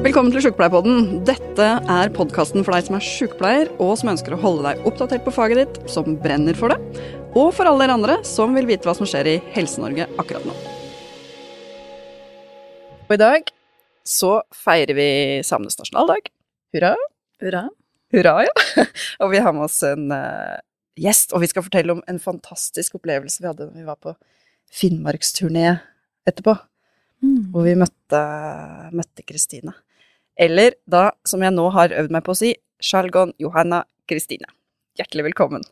Velkommen til Sjukepleierpodden. Dette er podkasten for deg som er sjukepleier, og som ønsker å holde deg oppdatert på faget ditt, som brenner for det, og for alle dere andre som vil vite hva som skjer i Helse-Norge akkurat nå. Og i dag så feirer vi samenes nasjonaldag. Hurra. Hurra. Hurra, ja. og vi har med oss en uh, gjest, og vi skal fortelle om en fantastisk opplevelse vi hadde da vi var på Finnmarksturné etterpå. Mm. Hvor vi møtte møtte Kristine. Eller da, som jeg nå har øvd meg på å si, Sjalgon Johanna Kristine. Hjertelig velkommen.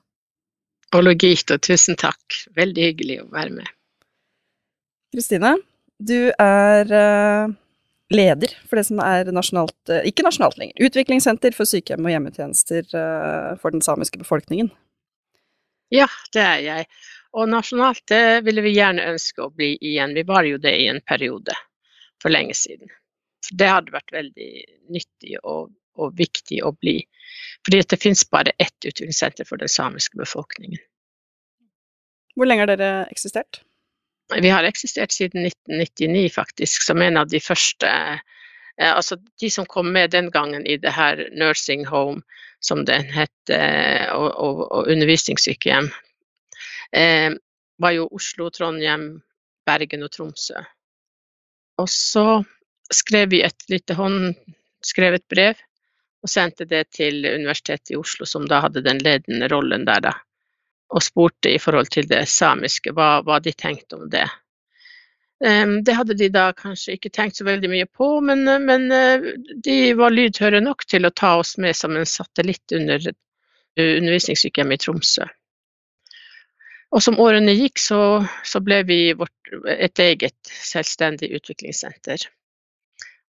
Ologito, tusen takk. Veldig hyggelig å være med. Kristine, du er uh, leder for det som er nasjonalt, uh, ikke nasjonalt lenger, utviklingssenter for sykehjem og hjemmetjenester uh, for den samiske befolkningen. Ja, det er jeg. Og nasjonalt det ville vi gjerne ønske å bli igjen. Vi var jo det i en periode for lenge siden. Det hadde vært veldig nyttig og, og viktig å bli. Fordi det finnes bare ett utviklingssenter for den samiske befolkningen. Hvor lenge har dere eksistert? Vi har eksistert siden 1999 faktisk, som en av de første eh, Altså de som kom med den gangen i det her nursing home, som den het, eh, og, og, og undervisningssykehjem, eh, var jo Oslo, Trondheim, Bergen og Tromsø. Og så skrev vi et lite håndskrevet brev og sendte det til Universitetet i Oslo, som da hadde den ledende rollen der, da. Og spurte i forhold til det samiske hva, hva de tenkte om det. Um, det hadde de da kanskje ikke tenkt så veldig mye på, men, men de var lydhøre nok til å ta oss med som en satellitt under undervisningssykehjemmet i Tromsø. Og som årene gikk, så, så ble vi vårt, et eget selvstendig utviklingssenter.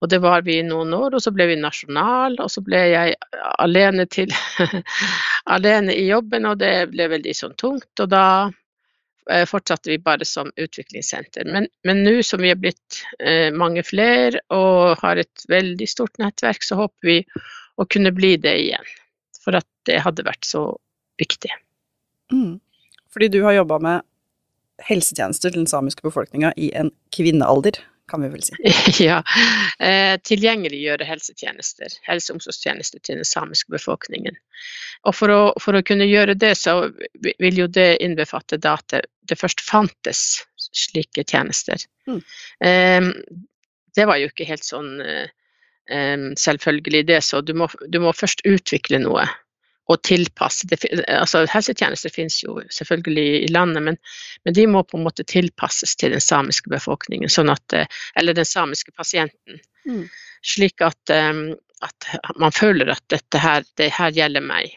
Og det var vi i noen år, og så ble vi nasjonal, og så ble jeg alene til alene i jobben, og det ble veldig sånn tungt. Og da eh, fortsatte vi bare som utviklingssenter. Men, nå som vi er blitt eh, mange flere og har et veldig stort nettverk, så håper vi å kunne bli det igjen. For at det hadde vært så viktig. Mm. Fordi du har jobba med helsetjenester til den samiske befolkninga i en kvinnealder, kan vi vel si. Ja. Eh, tilgjengeliggjøre helsetjenester, helse- og omsorgstjenester til den samiske befolkningen. Og for å, for å, kunne gjøre det, så vil jo det innbefatte da at det, først fantes slike tjenester. Mm. Det var jo ikke helt sånn eh, selvfølgelig det, så du må, du må først utvikle noe og tilpasse. Det, altså, helsetjenester finnes jo selvfølgelig i landet, men, men, de må på en måte tilpasses til den samiske befolkningen, sånn at, eller den samiske pasienten. Mm. Slik at, um, at, man føler at dette her, det her gjelder meg.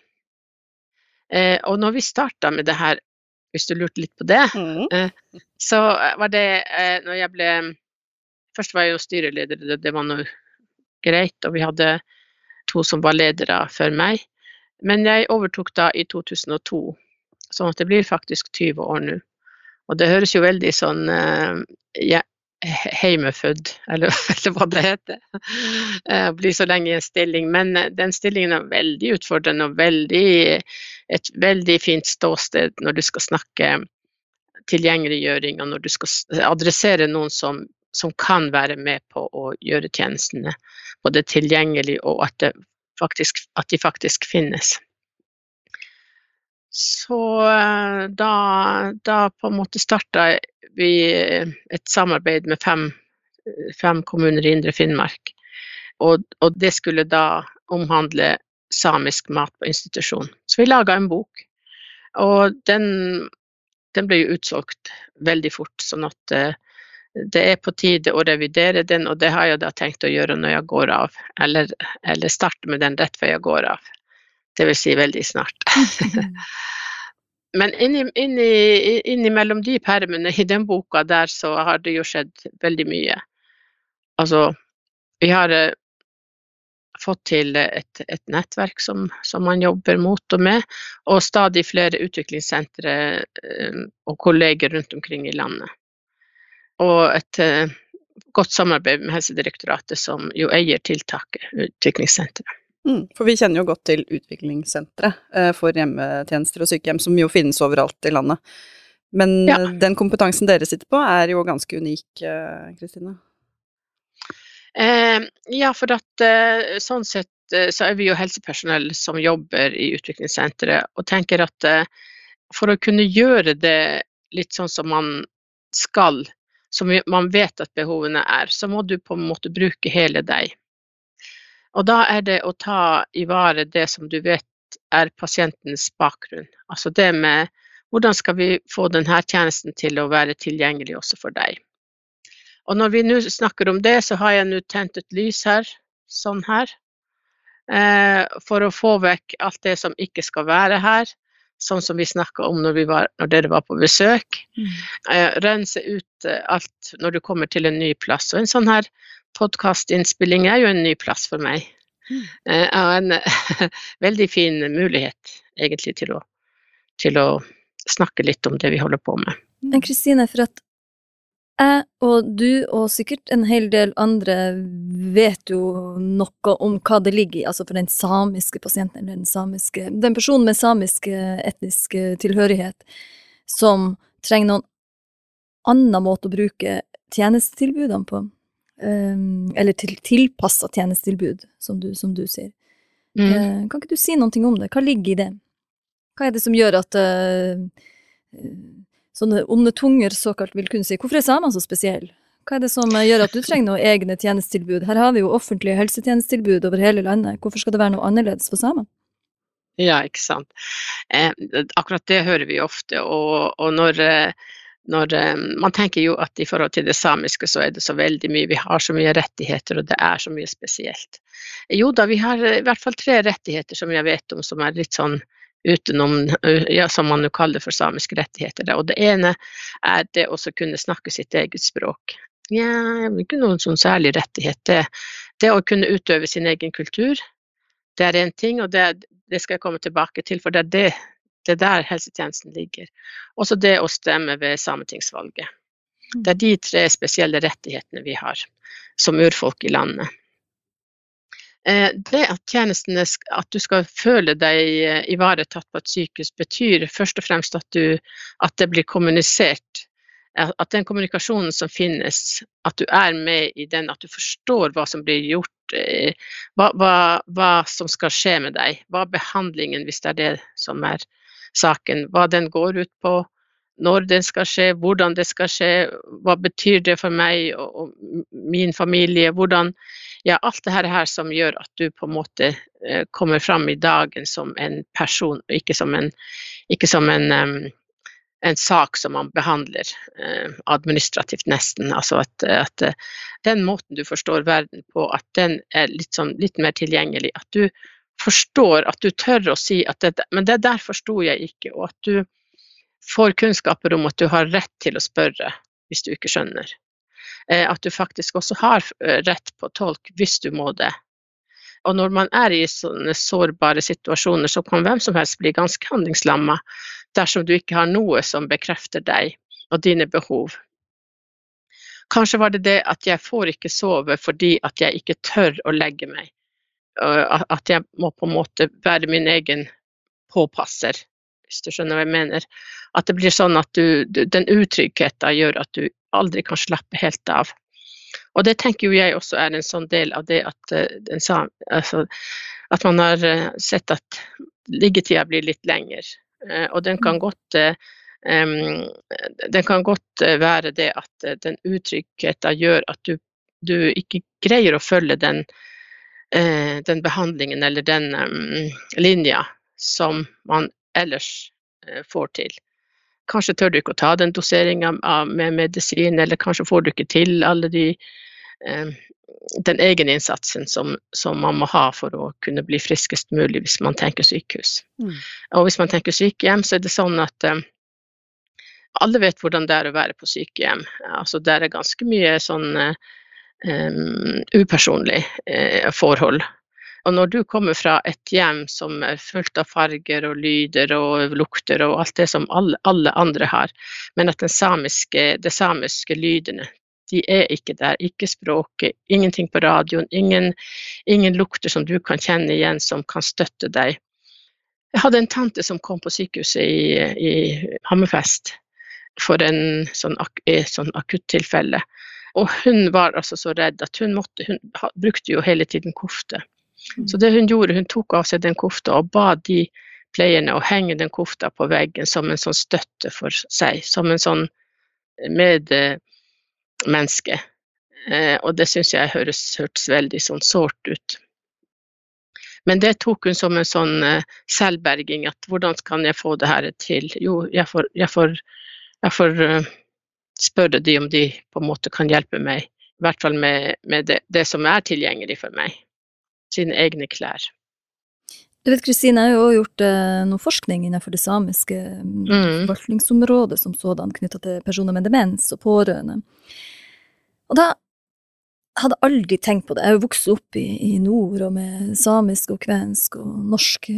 Eh, og når vi starta med det her, hvis du lurte litt på det, mm. eh, så var det eh, når jeg ble Først var jeg jo styreleder, det, det var noe greit, og vi hadde to som var ledere før meg. Men jeg overtok da i 2002, sånn at det blir faktisk 20 år nå. Og det høres jo veldig sånn uh, ja, heimefødt, eller, eller, hva det heter. Uh, bli så lenge i en stilling. Men uh, den stillingen er veldig utfordrende og veldig, et veldig fint ståsted når du skal snakke tilgjengeliggjøring, og når du skal adressere noen som, som kan være med på å gjøre tjenestene både tilgjengelig og at det faktisk, at de faktisk finnes. Så eh, da, da på en måte starta vi et samarbeid med fem, fem kommuner i Indre Finnmark. Og, og, det skulle da omhandle samisk mat på institusjon. Så vi laga en bok. Og den, den, ble jo utsolgt veldig fort, sånn at uh, det er på tide å revidere den, og det har jeg da tenkt å gjøre når jeg går av. Eller, eller starte med den rett før jeg går av. Det vil si veldig snart. Men inni, inni de permene i den boka der, så har det jo skjedd veldig mye. Altså, vi har eh, fått til et, et nettverk som, som, man jobber mot og med, og stadig flere utviklingssentre eh, og kolleger rundt omkring i landet og et uh, godt samarbeid med Helsedirektoratet, som jo eier tiltaket, utviklingssenteret. Mm, for vi kjenner jo godt til utviklingssenteret uh, for hjemmetjenester og sykehjem, som jo finnes overalt i landet. Men ja. den kompetansen dere sitter på, er jo ganske unik, Kristine? Eh, ja, for at eh, sånn sett eh, så er vi jo helsepersonell som jobber i utviklingssenteret, og tenker at eh, for å kunne gjøre det litt sånn som man skal, som man vet at behovene er, så må du på en måte bruke hele deg. Og da er det å ta i vare det som du vet er pasientens bakgrunn. Altså det med hvordan skal vi få denne tjenesten til å være tilgjengelig også for deg. Og når vi nå snakker om det, så har jeg nå tent et lys her, sånn her, eh, for å få vekk alt det som ikke skal være her. Sånn som vi snakka om når, var, når, dere var på besøk. Mm. Eh, rense ut eh, alt når du kommer til en ny plass. Og en sånn her podkastinnspilling er jo en ny plass for meg. Mm. Eh, en veldig fin mulighet egentlig til å, til å snakke litt om det vi holder på med. Men Kristine, for at jeg og du, og sikkert en hel del andre, vet jo noe om hva det ligger i, altså for den samiske pasienten, eller den samiske Den personen med samisk etnisk tilhørighet som trenger noen annen måte å bruke tjenestetilbudene på. Um, eller til, tilpassa tjenestetilbud, som du, som du sier. Mm. Kan ikke du si noe om det? Hva ligger i det? Hva er det som gjør at uh, sånne onde tunger såkalt vil kunne si hvorfor er samene så spesielle? Hva er det som gjør at du trenger noen egne tjenestetilbud? Her har vi jo offentlige helsetjenestetilbud over hele landet. Hvorfor skal det være noe annerledes for samene? Ja, ikke sant. Eh, akkurat det hører vi ofte. Og, og når, når, Man tenker jo at i forhold til det samiske så er det så veldig mye, vi har så mye rettigheter og det er så mye spesielt. Jo da, vi har i hvert fall tre rettigheter som jeg vet om som er litt sånn utenom, ja, som man jo kaller for samiske rettigheter. Og det ene er det å kunne snakke sitt eget språk. Ja, ikke noen sånn særlig rettighet. Det, det å kunne utøve sin egen kultur, det er én ting, og det, det, skal jeg komme tilbake til, for det er det, det er der helsetjenesten ligger. Også det å stemme ved sametingsvalget. Det er de tre spesielle rettighetene vi har som urfolk i landet. Eh, det at tjenestene, at du skal føle deg eh, ivaretatt på et sykehus, betyr først og fremst at, du, at det blir kommunisert. At den kommunikasjonen som finnes, at du er med i den, at du forstår hva som blir gjort, eh, hva, hva, hva som skal skje med deg, hva behandlingen, hvis det er det som er saken, hva den går ut på, når den skal skje, hvordan det skal skje, hva betyr det for meg og, og min familie, hvordan ja, alt det her som gjør at du på en måte eh, kommer fram i dagen som en person, og ikke som en, ikke som en, en sak som man behandler uh, administrativt, nesten. Altså at, at uh, den måten du forstår verden på, at den er litt, sånn, litt mer tilgjengelig. At du forstår, at du tør å si at det, men det der forsto jeg ikke, og at du får kunnskaper om at du har rett til å spørre hvis du ikke skjønner. Eh, at du faktisk også har eh, rett på tolk hvis du må det. Og når man er i sånne sårbare situasjoner, så kan hvem som helst bli ganske handlingslamma dersom du ikke har noe som bekrefter deg og dine behov. Kanskje var det det at jeg får ikke sove fordi at jeg ikke tør å legge meg. At jeg må på en måte være min egen påpasser, hvis du skjønner hva jeg mener. At det blir sånn at du, den utryggheten gjør at du aldri kan slappe helt av. Og det tenker jo jeg også er en sånn del av det at, uh, altså, at man har uh, sett at liggetida blir litt lenger. Uh, og den kan mm. godt, um, den kan godt være det at den utryggheten gjør at du, du, ikke greier å følge den, den behandlingen eller den um, linja som man ellers får til. Kanskje tør du ikke å ta den doseringa med medisin, eller kanskje får du ikke til alle de eh, den egeninnsatsen som, som man må ha for å kunne bli friskest mulig hvis man tenker sykehus. Mm. Og hvis man tenker sykehjem, så er det sånn at eh, alle vet hvordan det er å være på sykehjem. Altså, det er ganske mye sånn um, upersonlig uh, forhold. Og når du kommer fra et hjem som er fullt av farger og lyder og lukter og alt det som alle, alle andre har, men at samiske, de samiske lydene de er ikke der. Ikke språket, ingenting på radioen, ingen, ingen lukter som du kan kjenne igjen som kan støtte deg. Jeg hadde en tante som kom på sykehuset i, i Hammerfest for en sånn, ak sånn akuttilfelle. Og hun var altså så redd at hun måtte Hun brukte jo hele tiden kofte. Mm. Så det hun gjorde, hun tok av seg den kofta og ba de pleierne å henge den kofta på veggen som en sånn støtte for seg, som en sånn medmenneske. Eh, og det syns jeg høres, hørtes veldig sånn sårt ut. Men det tok hun som en sånn eh, selvberging, at hvordan kan jeg få det her til? Jo, jeg får, jeg får, jeg får eh, spørre de om de på en måte kan hjelpe meg, i hvert fall med, med det, det som er tilgjengelig for meg. Sine egne klær. Du vet, Kristine, jeg har jo også gjort eh, noe forskning innenfor det samiske mm, Mm. forvaltningsområdet som sådan, knytta til personer med demens og pårørende. Og da hadde jeg aldri tenkt på det. Jeg har jo vokst opp i, i nord og med samisk og kvensk og norske,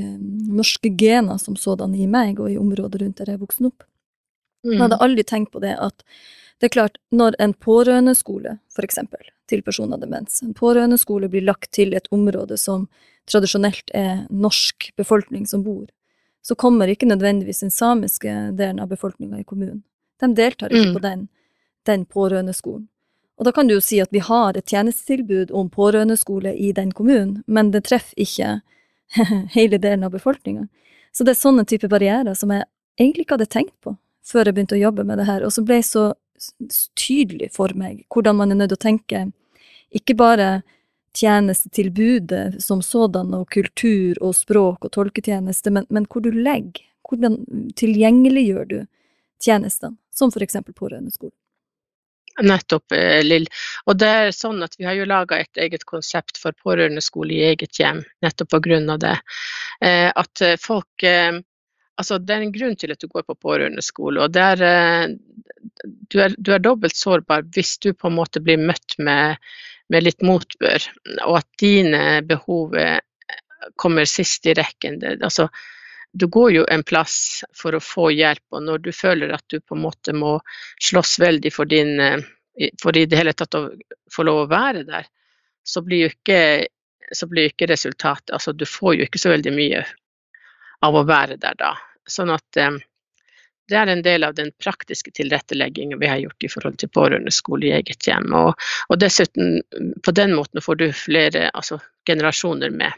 norske gener som sådan i meg og i området rundt der jeg er vokst opp. Mm. Jeg hadde aldri tenkt på det at det er klart, når en pårørendeskole, for eksempel, til personer med demens, en pårørendeskole blir lagt til et område som tradisjonelt er norsk befolkning som bor, så kommer ikke nødvendigvis den samiske delen av befolkninga i kommunen. De deltar ikke Mm. på den, den pårørendeskolen. Og da kan du jo si at vi har et tjenestetilbud om pårørendeskole i den kommunen, men det treffer ikke hele delen av befolkninga. Så det er sånne type barrierer som jeg egentlig ikke hadde tenkt på før jeg begynte å jobbe med det her, og så ble så tydelig for meg hvordan man er nødt til å tenke ikke bare tjenestetilbudet som sådan, og kultur og språk og tolketjeneste, men, men hvor du legger, hvordan tilgjengeliggjør du tjenestene, som for eksempel pårørendeskolen? Nettopp, eh, Lill. Og det er sånn at vi har jo laga et eget konsept for pårørendeskole i eget hjem, nettopp av det. Eh, at folk eh, Altså, det er en grunn til at du går på pårørendeskole, og er, eh, du, er, du er dobbelt sårbar hvis du på en måte blir møtt med, med litt motbør, og at dine behov eh, kommer sist i rekken. Altså, du går jo en plass for å få hjelp, og når du føler at du på en måte må slåss veldig for din eh, for i det hele tatt å få lov å være der, så blir jo ikke, blir ikke resultatet Altså, du får jo ikke så veldig mye av å være der da. Sånn at eh, det er en del av den praktiske tilretteleggingen vi har gjort i forhold til pårørendeskole i eget hjem. Og, og dessuten, på den måten får du flere altså, generasjoner med.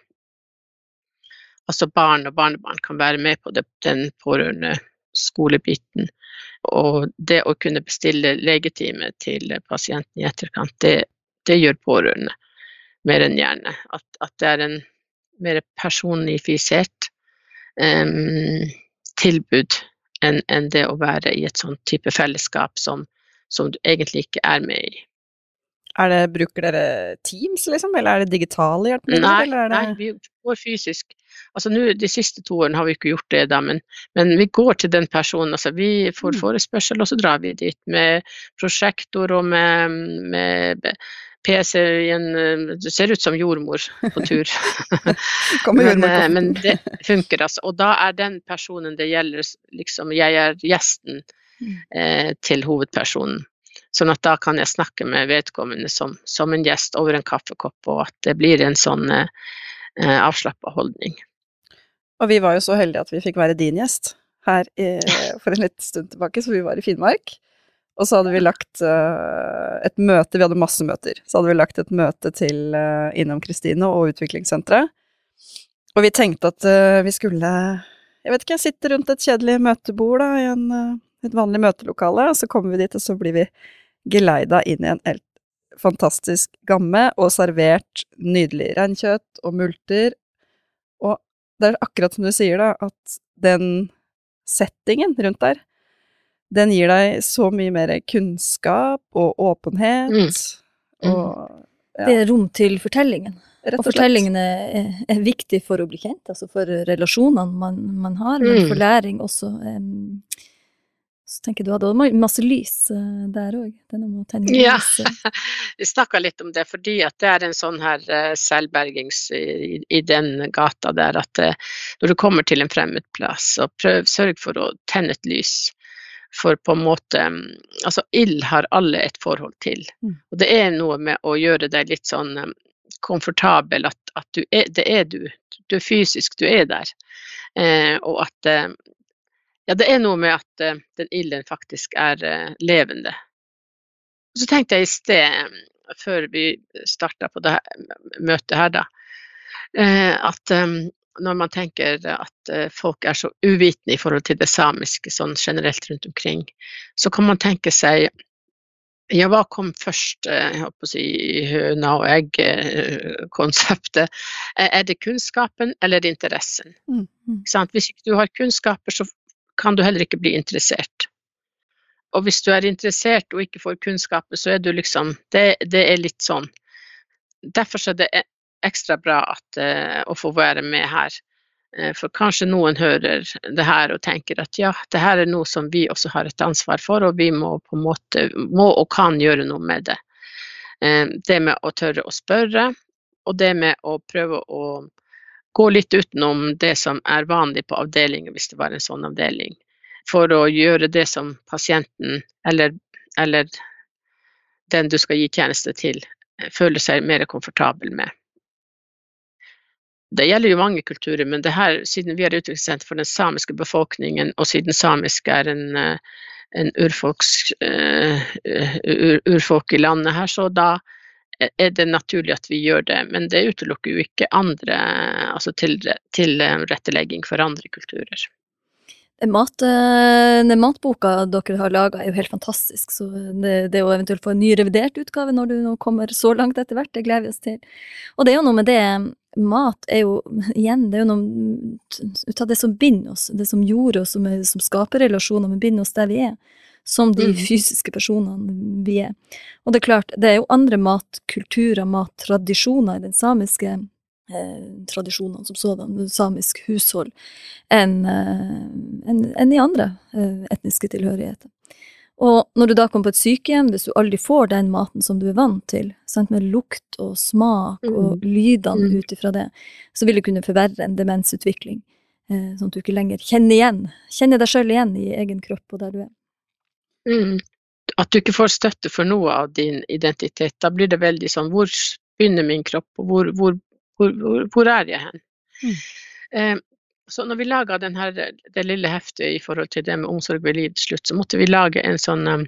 Altså barn og barnebarn kan være med på det, den pårørendeskolebiten. Og det å kunne bestille legetime til pasienten i etterkant, det, det gjør pårørende mer enn gjerne. At, at det er en mer personifisert em, tilbud enn en det å være i et sånn type fellesskap som, som du egentlig ikke er med i. Er det, bruker dere Teams, liksom, eller er det digitale hjelpemidler? Nei, det... nei, vi går fysisk. Altså nå, De siste to årene har vi ikke gjort det, da, men, men vi går til den personen. altså Vi får Mm. forespørsel, og så drar vi dit med prosjektor og med, med PC i en eh, Det ser ut som jordmor på tur. Men, eh, men det funker, altså. Og da er den personen det gjelder, liksom Jeg er gjesten Mm. eh, til hovedpersonen. Sånn at da kan jeg snakke med vedkommende som, som en gjest over en kaffekopp, og at det blir en sånn eh, eh, avslappa holdning. Og vi var jo så heldige at vi fikk være din gjest her i, for en liten stund tilbake, så vi var i Finnmark. Og så hadde vi lagt uh, et møte, vi hadde masse møter, så hadde vi lagt et møte til uh, innom Kristine og utviklingssenteret. Og vi tenkte at uh, vi skulle, jeg vet ikke, sitte rundt et kjedelig møtebord da, i en, et vanlig møtelokale, og så kommer vi dit, og så blir vi geleida inn i en helt fantastisk gamme og servert nydelig reinkjøtt og multer. Og det er akkurat som du sier, da, at den settingen rundt der, den gir deg så mye mer kunnskap og åpenhet. Mm. Og Ja. Det er rom til fortellingen. rett Og og fortellingene er, er viktig for å bli kjent, altså for relasjonene man, man har, men Mm. for læring også. Um, så tenker du hadde masse lys eh, der òg. Ja. Vi snakka litt om det fordi at det er en sånn her eh, selvbergings i, i den gata der at eh, når du kommer til en fremmed plass, så prøv, sørg for å tenne et lys. For på en måte mm, Altså, ild har alle et forhold til. Mm. Og det er noe med å gjøre deg litt sånn eh, komfortabel, at, at du er, det er du. Du er fysisk, du er der. Eh, og at eh, Ja, det er noe med at eh, den ilden faktisk er eh, levende. Så tenkte jeg i sted, før vi starta på det møtet her, da, eh, at når man tenker at folk er så uvitende i forhold til det samiske sånn generelt rundt omkring, så kan man tenke seg ja, hva kom først, jeg håper å si høna og egg-konseptet? Er det kunnskapen eller interessen? Mm. mm. Hvis ikke du har kunnskaper, så kan du heller ikke bli interessert. Og hvis du er interessert og ikke får kunnskaper, så er du liksom Det, det er litt sånn. Derfor er det ekstra bra at, uh, å få være med her. Uh, for kanskje noen hører det her og tenker at ja, det her er noe som vi også har et ansvar for, og vi må på en måte må og kan gjøre noe med det. Uh, det med å tørre å spørre, og det med å prøve å gå litt utenom det som er vanlig på avdelingen, hvis det var en sånn avdeling for å gjøre det som pasienten eller, eller den du skal gi tjeneste til, føler seg mer komfortabel med. Det gjelder jo mange kulturer, men her, siden vi er utviklingssenter for den samiske befolkningen, og siden samisk er en, en urfolks, uh, ur, urfolk i landet her, så da er det naturlig at vi gjør det. Men det utelukker jo ikke andre, altså til, tilrettelegging for andre kulturer. Mat, eh, den matboka dere har laga er jo helt fantastisk, så det, det å eventuelt få en ny revidert utgave når du nå kommer så langt etter hvert, det gleder vi oss til. Og det er jo noe med det Mat er jo, igjen, det er jo noe av det som binder oss, det som gjorde oss, som, som skaper relasjoner, men binder oss der vi er. Som de mm. fysiske personene vi er. Og det er klart, det er jo andre matkulturer, mattradisjoner i den samiske eh, tradisjonene som sådan, samisk hushold, enn eh, en, en i andre eh, etniske tilhørigheter. Og når du da kommer på et sykehjem, hvis du aldri får den maten som du er vant til, sant, med lukt og smak og mm. lydene mm. ut ifra det, så vil det kunne forverre en demensutvikling, eh, sånn at du ikke lenger kjenner igjen, kjenner deg sjøl igjen i egen kropp og der du er. Mm. At du ikke får støtte for noe av din identitet. Da blir det veldig sånn Hvor begynner min kropp, og hvor, hvor hvor, hvor, er jeg hen? Mm. Eh, så når vi laga det lille heftet i forhold til det med omsorg ved livets slutt, så måtte vi lage en sånn um,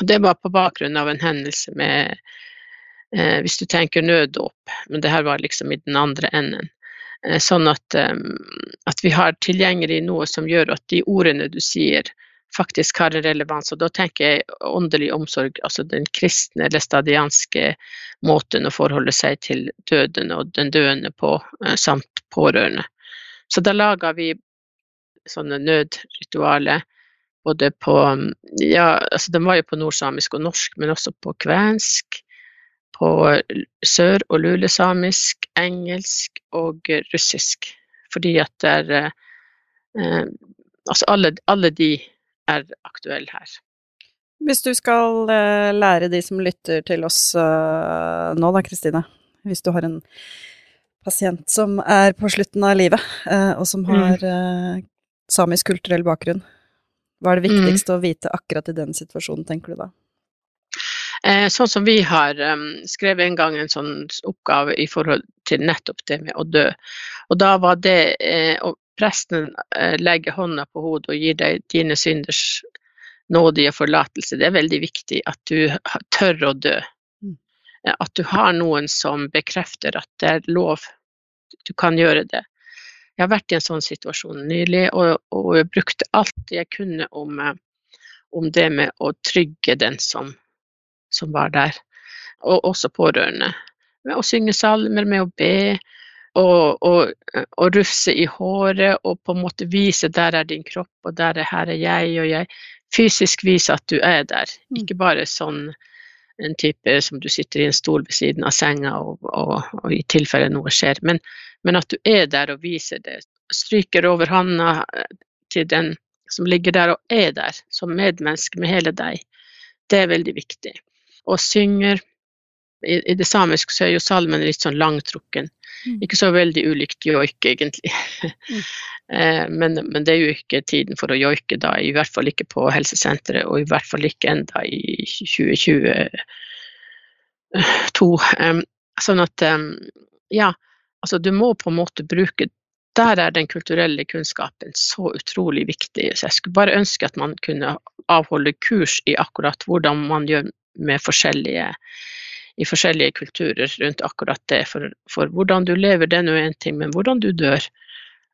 Det var på bakgrunn av en hendelse med eh, Hvis du tenker nøddåp, men det her var liksom i den andre enden. Eh, sånn at, eh, at vi har tilgjengelig noe som gjør at de ordene du sier, faktisk har en relevans. Og da tenker jeg åndelig omsorg, altså den kristne eller stadianske måten å forholde seg til døden og den døende på, eh, samt pårørende. Så da laga vi sånne nødritualer både på Ja, altså de var jo på nordsamisk og norsk, men også på kvensk, på sør- og lulesamisk, engelsk og russisk. Fordi at det er eh, eh Altså alle, alle de er aktuelle her. Hvis du skal uh, lære de som lytter til oss uh, nå da, Kristine. Hvis du har en pasient som er på slutten av livet, uh, og som har mm. samisk kulturell bakgrunn. Hva er det mm. viktigste mm. å vite akkurat i den situasjonen, tenker du da? sånn som vi har um, skrevet en gang en sånn oppgave i forhold til nettopp det med å dø. Og da var det å presten legger hånda på hodet og gir deg dine synders nådige forlatelse. Det er veldig viktig at du tør å dø. Mm. At du har noen som bekrefter at det er lov, du kan gjøre det. Jeg har vært i en sånn situasjon nylig, og, og jeg brukte alt jeg kunne om, om, det med å trygge den som, som var der, og også pårørende. Med å synge salmer, med å be, og, og, og, rufse i håret og på en måte vise der er din kropp, og der er, her er jeg, og jeg fysisk vise at du er der. Mm. Ikke bare sånn en type som du sitter i en stol ved siden av senga og, og, og i tilfelle noe skjer, men, men, at du er der og viser det. Stryker over handa eh, til den som ligger der og er der, som medmenneske med hele deg. Det er veldig viktig. Og synger i, i det samiske så er jo salmen litt sånn langtrukken. Mm. Ikke så veldig ulikt joik, egentlig. Mm. Eh, men, men, det er jo ikke tiden for å joike da, i hvert fall ikke på helsesenteret, og i hvert fall ikke enda i 2022. Sånn at ja, altså du må på en måte bruke Der er den kulturelle kunnskapen så utrolig viktig. Så jeg skulle bare ønske at man kunne avholde kurs i akkurat hvordan man gjør med forskjellige i forskjellige kulturer rundt akkurat det. For, for hvordan du lever, det er nå én ting, men hvordan du dør,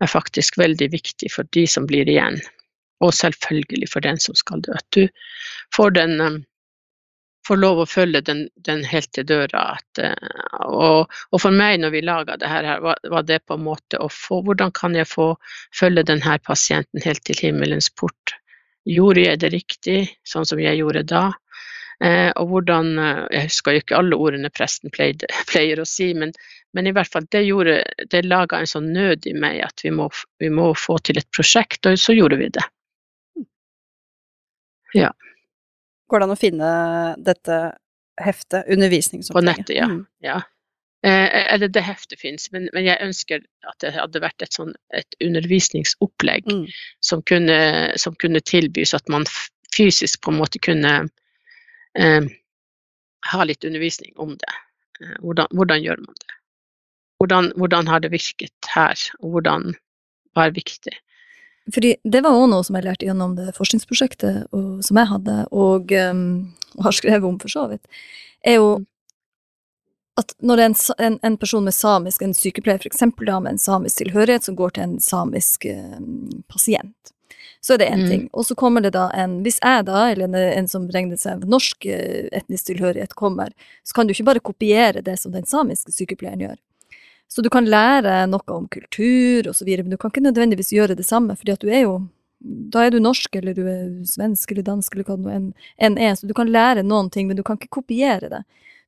er faktisk veldig viktig for de som blir igjen. Og selvfølgelig for den som skal dø. At du får den um, får lov å følge den, den helt til døra. At, uh, og, og, for meg, når vi laga det her, var, var, det på en måte å få Hvordan kan jeg få følge denne pasienten helt til himmelens port? Gjorde jeg det riktig, sånn som jeg gjorde da? Eh, og hvordan eh, Jeg husker jo ikke alle ordene presten pleide, pleier å si, men, men, i hvert fall det gjorde Det laga en sånn nød i meg at vi må, vi må, få til et prosjekt, og så gjorde vi det. Ja. Går det an å finne dette heftet, undervisningsopplegget? På nettet, ja. Mm. ja. Eh, eller det heftet fins, men, men, jeg ønsker at det hadde vært et, sånn, et undervisningsopplegg mm. som, kunne, som, kunne, tilbys, at man fysisk på en måte kunne eh, ha litt undervisning om det. Eh, hvordan, hvordan, gjør man det? Hvordan, hvordan, har det virket her, og hvordan hva er viktig? Fordi det var òg noe som jeg lærte gjennom det forskningsprosjektet og, som jeg hadde, og, um, og, har skrevet om for så vidt, er jo mm. at når en, en, en person med samisk, en sykepleier eksempel da med en samisk tilhørighet, som går til en samisk um, pasient, så er det én mm. ting. Og så kommer det da en Hvis jeg da, eller en, en som regner seg norsk eh, etnisk tilhørighet, kommer, så kan du ikke bare kopiere det som den samiske sykepleieren gjør. Så du kan lære noe om kultur videre, men du kan ikke nødvendigvis gjøre det samme, fordi at du er jo da er du norsk, eller du er svensk eller dansk, eller hva det enn er, så du kan lære noen ting, men du kan ikke kopiere det.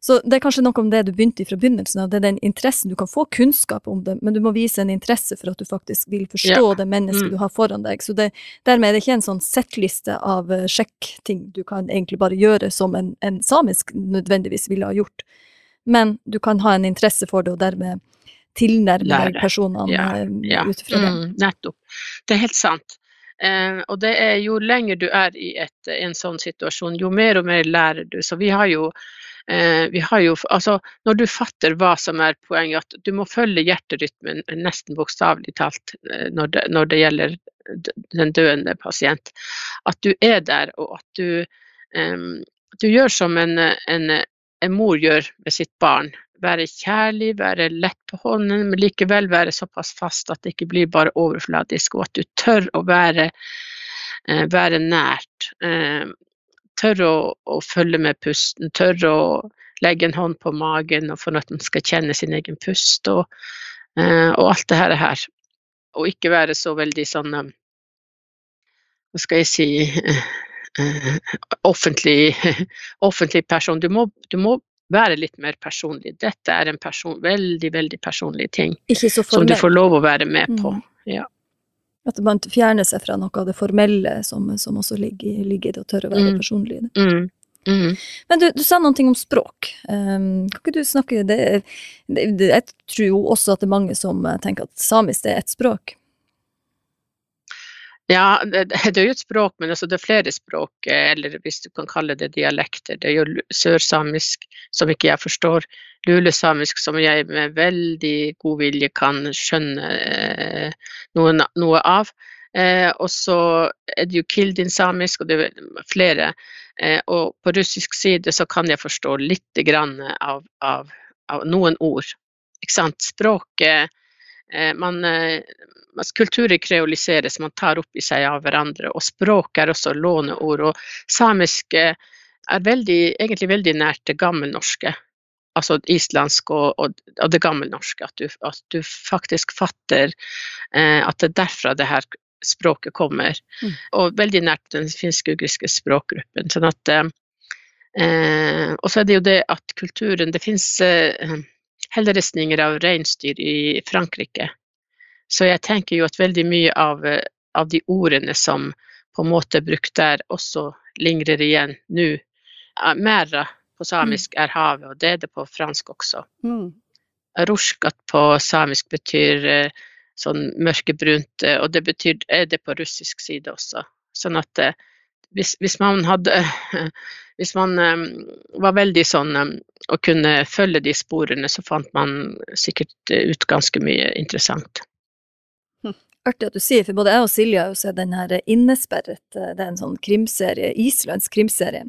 Så det er kanskje noe om det du begynte i fra begynnelsen av, det er den interessen. Du kan få kunnskap om det, men du må vise en interesse for at du faktisk vil forstå ja. det mennesket mm. du har foran deg. Så det, dermed er det ikke en sånn settliste av uh, sjekkting du kan egentlig bare gjøre som en, en, samisk nødvendigvis ville ha gjort. Men du kan ha en interesse for det, og dermed tilnærme deg personene ja. Eh, ja. ut fra det. Mm, nettopp. Det er helt sant. Eh, og det er jo lenger du er i et, en sånn situasjon, jo mer og mer lærer du. Så vi har jo Eh, vi har jo, altså, når du fatter hva som er poenget, at du må følge hjerterytmen nesten bokstavelig talt eh, når det, når det, gjelder den døende pasient. At du er der, og at du, eh, du gjør som en, en, en, mor gjør med sitt barn. Være kjærlig, være lett på hånden, men likevel være såpass fast at det ikke blir bare overfladisk, og at du tør å være, uh, være nært. Tør tørre å, å, følge med pusten, tør å legge en hånd på magen og for at man skal kjenne sin egen pust og, uh, og alt det her. Og ikke være så veldig sånn Hva skal jeg si offentlig, offentlig, person. Du må, du må, være litt mer personlig. Dette er en person, veldig, veldig personlig ting som du får lov å være med på. Mm. Ja. At man fjerner seg fra noe av det formelle som, som også ligger, ligger, i det å tørre å være mm. personlig. Mm. Mm. Men du, du, sa noen ting om språk. Um, kan ikke du snakke det, det, det, Jeg tror jo også at det er mange som tenker at samisk er ett språk. Ja, det, er jo et språk, men altså det er flere språk, eh, eller hvis du kan kalle det dialekter. Det er jo sørsamisk, som ikke jeg forstår, lulesamisk, som jeg med veldig god vilje kan skjønne eh, noe, noe, av. Eh, og så er det jo kildin-samisk, og det er flere. Eh, og på russisk side så kan jeg forstå litt grann av, av, av noen ord. Ikke sant? Språket man, eh, kulturer kreoliseres, man tar opp i seg av hverandre. Og språk er også låneord. Og samisk er veldig, egentlig veldig nært det gammelnorske. Altså islandsk og, og, og det gammelnorske. At du, at du faktisk fatter eh, at det er derfra det her språket kommer. Mm. Og veldig nært den finsk-ugriske språkgruppen. sånn at eh, Og så er det jo det at kulturen Det fins eh, helleristninger av reinsdyr i Frankrike. Så jeg tenker jo at veldig mye av, av de ordene som på en måte er brukt der, også lingrer igjen nå. Mera på samisk er havet, og det er det på fransk også. Mm. Rusjkat på samisk betyr eh, sånn mørkebrunt, eh, og det betyr er det på russisk side også. Sånn at eh, hvis, hvis, man hadde Hvis man um, var veldig sånn um, og kunne følge de sporene, så fant man sikkert ut ganske mye interessant. Artig at du sier, for både jeg og Silje har jo sett den her Innesperret, det er en sånn krimserie, islandsk krimserie.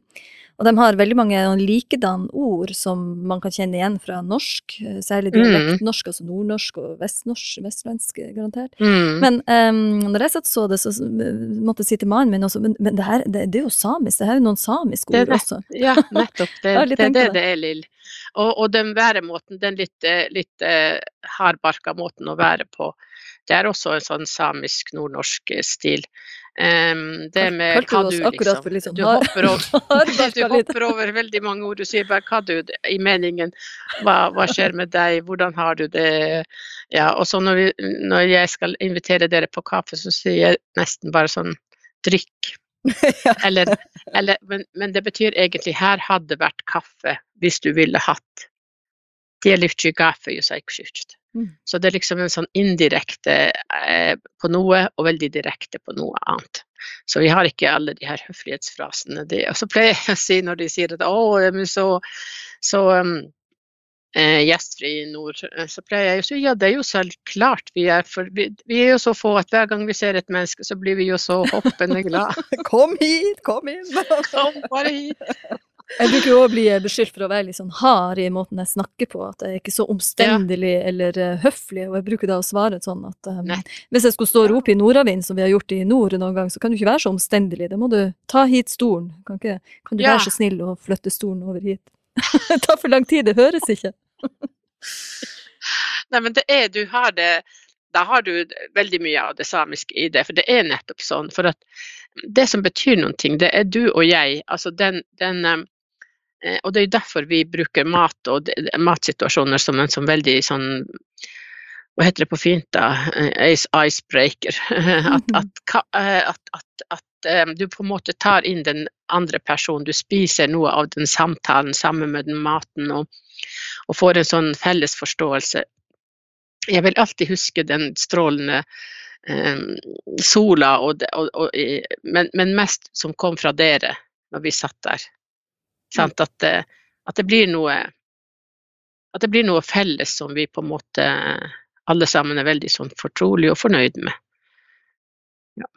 Og de har veldig mange likedan ord som man kan kjenne igjen fra norsk, eh, særlig dialektnorsk, altså nordnorsk og vestnorsk, vestlandsk, garantert. Mm. Men um, når jeg satt så det, så måtte jeg si til mannen min også, men, men det, her, det, det, er jo samisk, det her er jo noen samiske ord det, også. Ja, nettopp. Det, det er det det er, Lill. Og, og, den væremåten, den litt, litt uh, hardbarka måten å være på, det er også en sånn samisk nordnorsk stil. Um, det med kadu, liksom. liksom. Du, hopper over, du hopper over veldig mange ord. Du sier bare hva du i meningen hva, hva, skjer med deg, hvordan har du det? Ja, og så når, vi, når, jeg skal invitere dere på kaffe, så sier jeg nesten bare sånn drikk. eller, eller, men, men, det betyr egentlig her hadde vært kaffe hvis du ville hatt. Det er litt kaffe, Mm. Så det er liksom en sånn indirekte eh, på noe, og veldig direkte på noe annet. Så vi har ikke alle de her høflighetsfrasene. Det. Og så pleier jeg å si når de sier at å, men så, så um, eh, gjestfri i nord, så pleier jeg å si ja, det er jo så klart vi er, for vi, vi, er jo så få at hver gang vi ser et menneske, så blir vi jo så hoppende glad. kom hit, kom inn! kom bare hit! Jeg bruker jo å bli beskyldt for å være litt sånn hard i måten jeg snakker på, at jeg er ikke så omstendelig ja. eller uh, høflig, og jeg bruker da å svare sånn at um, hvis jeg skulle stå og rope i nordavind, som vi har gjort i nord noen gang, så kan du ikke være så omstendelig, da må du ta hit stolen, kan, ikke, kan du ja. være så snill å flytte stolen over hit? det tar for lang tid, det høres ikke. Nei, men det er, du har det da har du veldig mye av det samiske i det, for det er nettopp sånn. For at det som betyr noen ting, det er du og jeg. Altså den, den Eh, og det er derfor vi bruker mat og matsituasjoner som en sånn veldig sånn hva heter det på fint, da? Eh, icebreaker. At, mhm. eh, at, at, at, du på en måte tar inn den andre personen. Du spiser noe av den samtalen sammen med den maten og, og får en sånn felles forståelse. Jeg vil alltid huske den strålende eh, sola, og, og, og, men, men mest som kom fra dere når vi satt der. Sant? At, det, at, det blir noe At det blir noe felles som vi på en måte alle sammen er veldig sånn fortrolige og fornøyd med. Ja.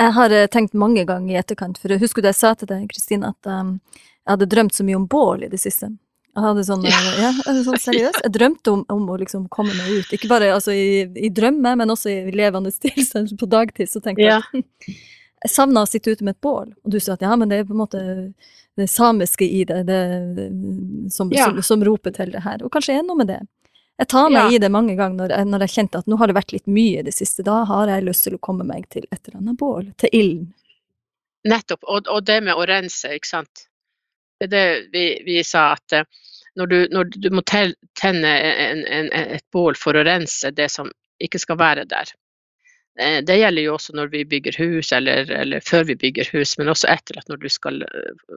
Jeg har eh, tenkt mange ganger i etterkant, for jeg husker du jeg sa til deg, Kristine, at um, jeg hadde drømt så mye om bål i det siste. Jeg hadde sånn, ja. ja sånn seriøst. Jeg drømte om, om, å liksom komme meg ut. Ikke bare altså, i, i drømme, men også i levende tilstand på dagtid. Så tenkte jeg ja. Jeg savna å sitte ute med et bål. Og du sa at ja, men det er på en måte det samiske i det, det som, ja. som, som, roper til det her. Og kanskje er noe med det. Jeg tar meg ja. i det mange ganger når jeg, når jeg kjente at nå har det vært litt mye i det siste. Da har jeg lyst til å komme meg til et eller annet bål, til ilden. Nettopp. Og, og, det med å rense, ikke sant. Det er det vi, vi sa at eh, når du, når du må tenne en, en, et bål for å rense det som ikke skal være der, det gjelder jo også når vi bygger hus, eller, eller, før vi bygger hus, men også etter at når du skal eh,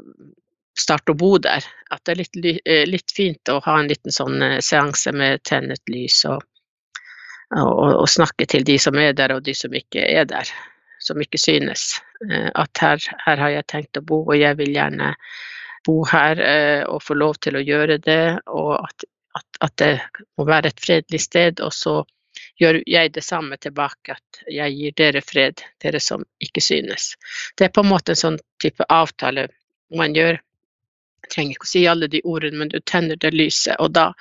starte å bo der. At det er litt, eh, litt fint å ha en liten sånn seanse med tennet lys og, og, og, snakke til de som er der og de som ikke er der, som ikke synes. At her, her har jeg tenkt å bo, og jeg vil gjerne bo her og få lov til å gjøre det, og at, at, at det må være et fredelig sted. og så gjør jeg det samme tilbake, at jeg gir dere fred, dere som ikke synes. Det er på en måte en sånn type avtale man gjør. Jeg trenger ikke å si alle de ordene, men du tenner det lyset, og da,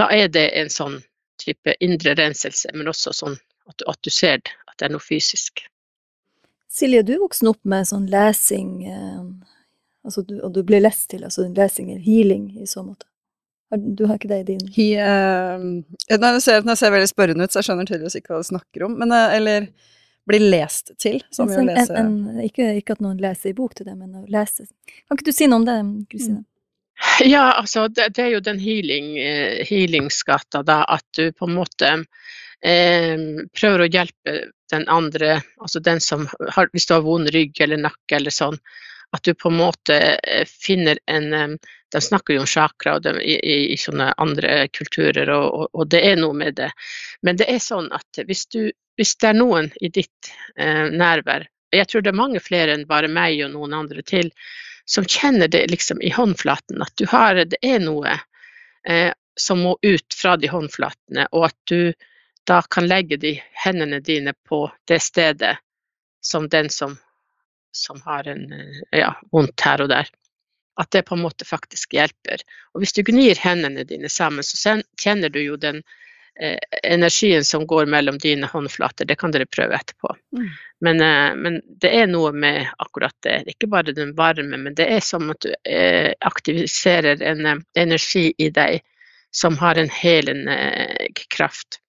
da er det en sånn type indre renselse, men også sånn at du, at du ser det, at det er noe fysisk. Silje, du vokste opp med sånn lesing, eh, altså og du ble lest til, altså lesing er healing i så måte? Du har ikke det i din He, uh, nei, ser, jeg ser veldig spørrende ut, så jeg skjønner tydeligvis ikke hva du snakker om. Men, uh, eller blir lest til, som altså, lese. En, en, ikke, ikke, at noen leser i bok til det, men å lese. Kan ikke du si noe om det, Kristine? Mm. Ja, altså det, det, er jo den healing, uh, healingsgata, da. At du på en måte eh, prøver å hjelpe den andre, altså den som har Hvis du har vond rygg eller nakke eller sånn, at du på en måte eh, finner en eh, De snakker jo om chakra de, i, i, sånne andre kulturer, og, og, og, det er noe med det. Men det er sånn at hvis, du, hvis det er noen i ditt eh, nærvær Jeg tror det er mange flere enn bare meg og noen andre til som kjenner det liksom i håndflaten, at du har, det er noe eh, som må ut fra de håndflatene, og at du da kan legge de hendene dine på det stedet som den som som har en eh, ja, vondt her og der. At det på en måte faktisk hjelper. Og hvis du gnir hendene dine sammen, så kjenner du jo den eh, energien som går mellom dine håndflater. Det kan dere prøve etterpå. Mm. Men, eh, men det er noe med akkurat det. Det ikke bare den varme, men det er som at du eh, aktiviserer en eh, energi i deg som har en helende eh, kraft.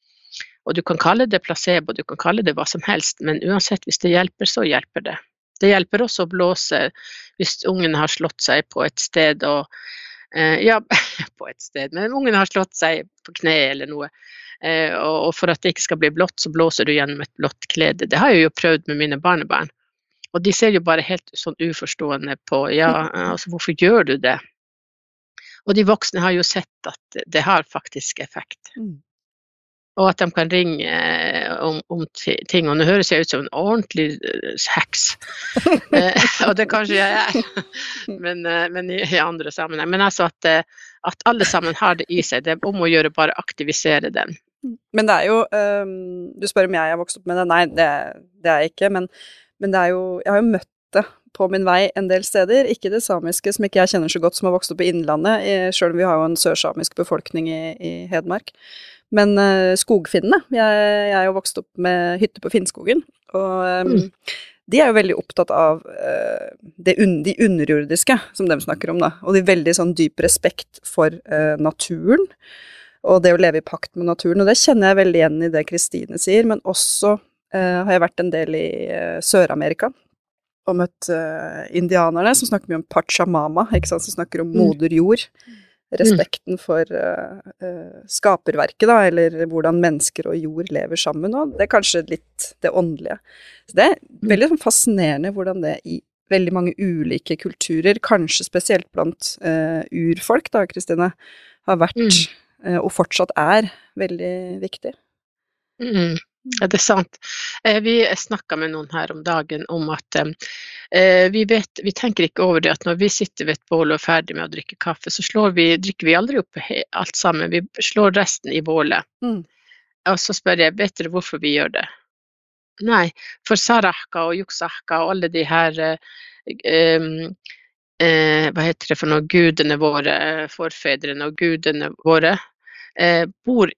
Og du kan kalle det placebo, du kan kalle det hva som helst, men uansett, hvis det hjelper, så hjelper det. Det hjelper også å blåse hvis ungen har slått seg på et sted og eh, Ja, på et sted, men ungen har slått seg på kne eller noe. Eh, og for at det ikke skal bli blått, så blåser du gjennom et blått klede. Det har jeg jo prøvd med mine barnebarn. Og de ser jo bare helt sånn uforstående på ja, altså hvorfor gjør du det? Og de voksne har jo sett at det har faktisk effekt. Mm. Og at de kan ringe eh, om, om ting. Og nå høres jeg ut som en ordentlig eh, heks. Eh, og det kanskje jeg er, men, men i, i andre sammenheng. Men altså at, at alle sammen har det i seg. Det er om å gjøre bare aktivisere den. Men det er jo um, Du spør om jeg har vokst opp med det. Nei, det, det er jeg ikke. Men, men det er jo Jeg har jo møtt det på min vei en del steder. Ikke det samiske, som ikke jeg kjenner så godt, som har vokst opp i Innlandet, sjøl om vi har jo en sørsamisk befolkning i, i Hedmark. Men uh, skogfinnene Jeg, jeg er jo vokst opp med hytte på Finnskogen, og um, Mm. de er jo veldig opptatt av uh, det un de underjordiske, som de snakker om, da. Og de veldig sånn dyp respekt for uh, naturen og det å leve i pakt med naturen. Og det kjenner jeg veldig igjen i det Kristine sier, men også har jeg vært en del i Sør-Amerika og møtt indianerne, som snakker mye om pachamama, ikke sant, som snakker om Mm. moder jord. Respekten for uh, uh, skaperverket, da, eller hvordan mennesker og jord lever sammen, og det er kanskje litt det åndelige. Så det er veldig sånn fascinerende hvordan det i veldig mange ulike kulturer, kanskje spesielt blant uh, urfolk, da, Kristine, har vært Mm. og fortsatt er veldig viktig. Mm. Ja, det er sant. Eh, Vi snakka med noen her om dagen om at eh, vi, vet, vi tenker ikke over det at når vi sitter ved et bål og er ferdig med å drikke kaffe, så slår vi, drikker vi aldri opp alt sammen. Vi slår resten i bålet. Mm. Og så spør jeg vet dere hvorfor vi gjør det. Nei, for sarahka og yuksahka og alle de her um, eh, Hva heter det for noe? Gudene våre, forfedrene og gudene våre, eh, bor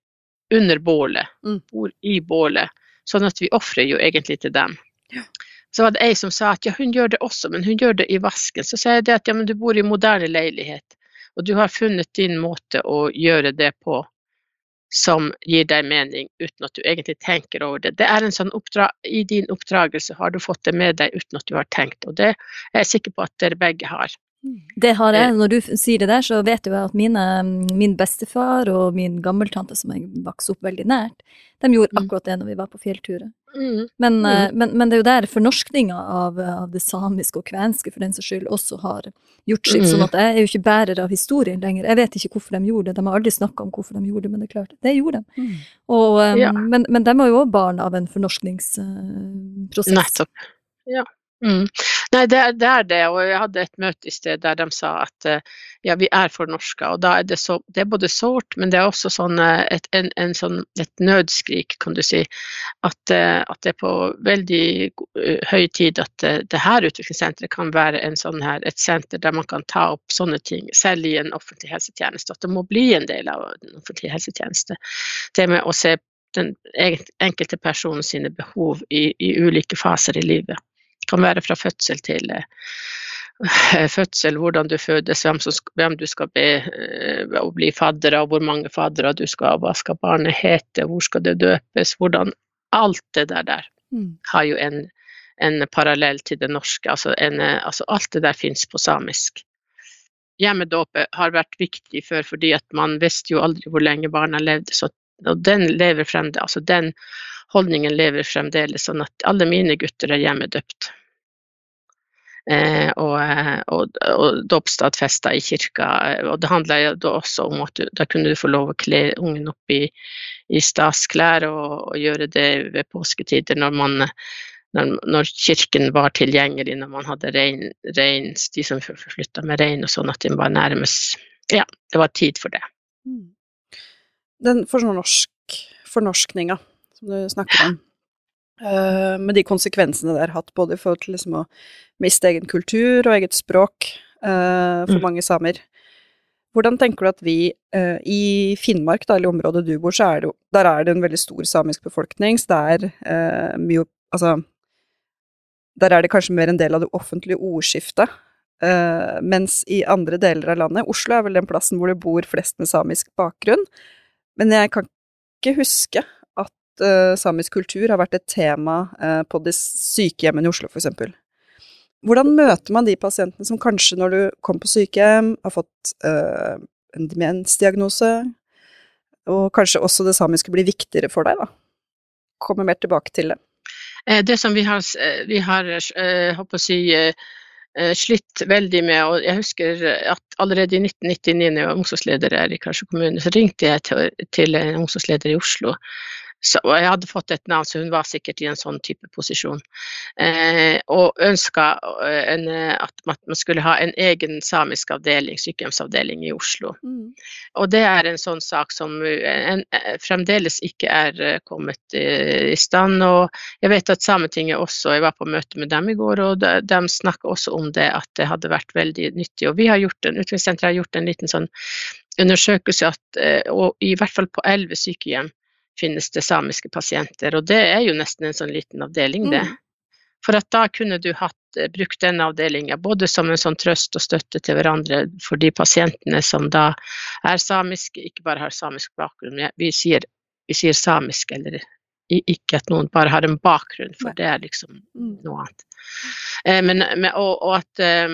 under bålet. Mm. Bor i bålet. Sånn at vi ofrer jo egentlig til dem. Ja. Så var det ei som sa at ja, hun gjør det også, men hun gjør det i vasken. Så sier jeg det at ja, men du bor i moderne leilighet, og du har funnet din måte å gjøre det på som gir deg mening uten at du egentlig tenker over det. Det er en sånn oppdra I din oppdragelse har du fått det med deg uten at du har tenkt, og det er jeg sikker på at dere begge har. Det har jeg. Når du sier det der, så vet jo jeg at mine, min bestefar og min gammeltante, som jeg vokste opp veldig nært, de gjorde Mm. akkurat det når vi var på fjellturer. Mm. Men, Mm. eh, men, men det er jo der fornorskninga av, av det samiske og kvenske for den saks skyld også har gjort sitt. Mm. Sånn at jeg er jo ikke bærer av historien lenger. Jeg vet ikke hvorfor de gjorde det. De har aldri snakka om hvorfor de gjorde det, men det er klart, det gjorde de. Og, eh, men, men de er jo også barn av en fornorskningsprosess. Nettopp. Ja. Mm. Nei, det er, det er det, og jeg hadde et møte i sted der de sa at eh, ja, vi er fornorska, og da er det så Det er både sårt, men det er også sånn eh, et, en, en sånn, et nødskrik, kan du si, at, eh, at det er på veldig høy tid at det her utviklingssenteret kan være sånn her, et senter der man kan ta opp sånne ting, selv i en offentlig helsetjeneste. At det må bli en del av den offentlige helsetjeneste. Det med å se den enkelte personen sine behov i, i ulike faser i livet kan være fra fødsel til eh, fødsel, hvordan du fødes, hvem, som, hvem du skal be eh, å bli fadder av, hvor mange faddere du skal ha, hva skal barnet hete, hvor skal det døpes, hvordan Alt det der, der Mm. har jo en, en parallell til det norske. Altså, en, altså alt det der fins på samisk. Hjemmedåpet har vært viktig før fordi at man visste jo aldri hvor lenge barna levde, så og den lever fremdeles, altså den holdningen lever fremdeles, sånn at alle mine gutter er hjemmedøpt. Eh, og, og, og dåpsstadfesta i kirka. Og det handla da også om at du, da kunne du få lov å kle ungen opp i, i stasklær og, og gjøre det ved påsketider når man når, når kirken var tilgjengelig, når man hadde rein, rein de som flytta med rein og sånn, at de var nærmest Ja, det var tid for det. Mm. Den fornorsk, fornorskninga som du snakker om, Uh, med de konsekvensene det har hatt, både i forhold til liksom å miste egen kultur og eget språk, uh, for Mm. mange samer. Hvordan tenker du at vi uh, i Finnmark, da, eller området du bor, så er det Der er det en veldig stor samisk befolkning, så det er mye Altså Der er det kanskje mer en del av det offentlige ordskiftet. Mens i andre deler av landet Oslo er vel den plassen hvor det bor flest med samisk bakgrunn. Men jeg kan ikke huske eh, samisk kultur har vært et tema uh, på de sykehjemmene i Oslo, eksempel. Hvordan møter man de pasientene som kanskje når du kom på sykehjem, har fått uh, en demensdiagnose, og kanskje også det samiske blir viktigere for deg, da? Kommer mer tilbake til det. Det som vi har, vi har håper å si, slitt veldig med, og jeg husker at allerede i 1999 når jeg var omsorgsleder i Karasjok kommune, så ringte jeg til, til en omsorgsleder i Oslo. Så, og jeg hadde fått et navn, så hun var sikkert i en sånn type posisjon. Eh, og ønska eh, at man- skulle ha en egen samisk avdeling, sykehjemsavdeling i Oslo. Og det er en sånn sak som en, en, eh, fremdeles ikke er eh, kommet i, i stand. Og jeg vet at Sametinget også, jeg var på møte med dem i går, og de, de snakka også om det, at det hadde vært veldig nyttig. Og vi har gjort en, Utviklingssenteret har gjort en liten sånn undersøkelse at eh, og i hvert fall på elleve sykehjem finnes det samiske pasienter. Og det er jo nesten en sånn liten avdeling, det. Mm. For at da kunne du hatt, eh, brukt den avdelinga både som en sånn trøst og støtte til hverandre for de pasientene som da er samiske, ikke bare har samisk bakgrunn. Vi sier, vi sier samisk, eller ikke at noen bare har en bakgrunn, for det er liksom Mm. noe annet. Eh, Men, og, og at, eh,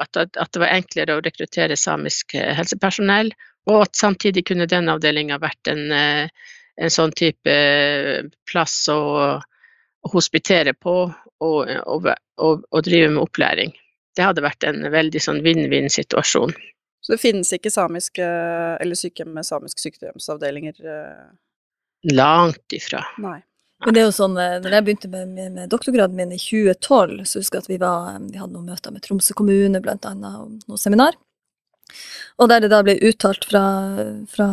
at, at, at det var enklere å rekruttere samisk helsepersonell, og at samtidig kunne den avdelinga vært en, en sånn type eh, plass å, å hospitere på og, og, og, og drive med opplæring. Det hadde vært en veldig sånn vinn-vinn-situasjon. Så det finnes ikke samiske, eller sykehjem med samiske sykehjemsavdelinger? eh, Langt ifra. Nei. Men det er jo sånn, eh, når jeg begynte med, med, med doktorgraden min i 2012, så husker jeg at vi, var, vi hadde noen møter med Tromsø kommune, blant annet, og noen seminar. Og der det da ble uttalt fra, fra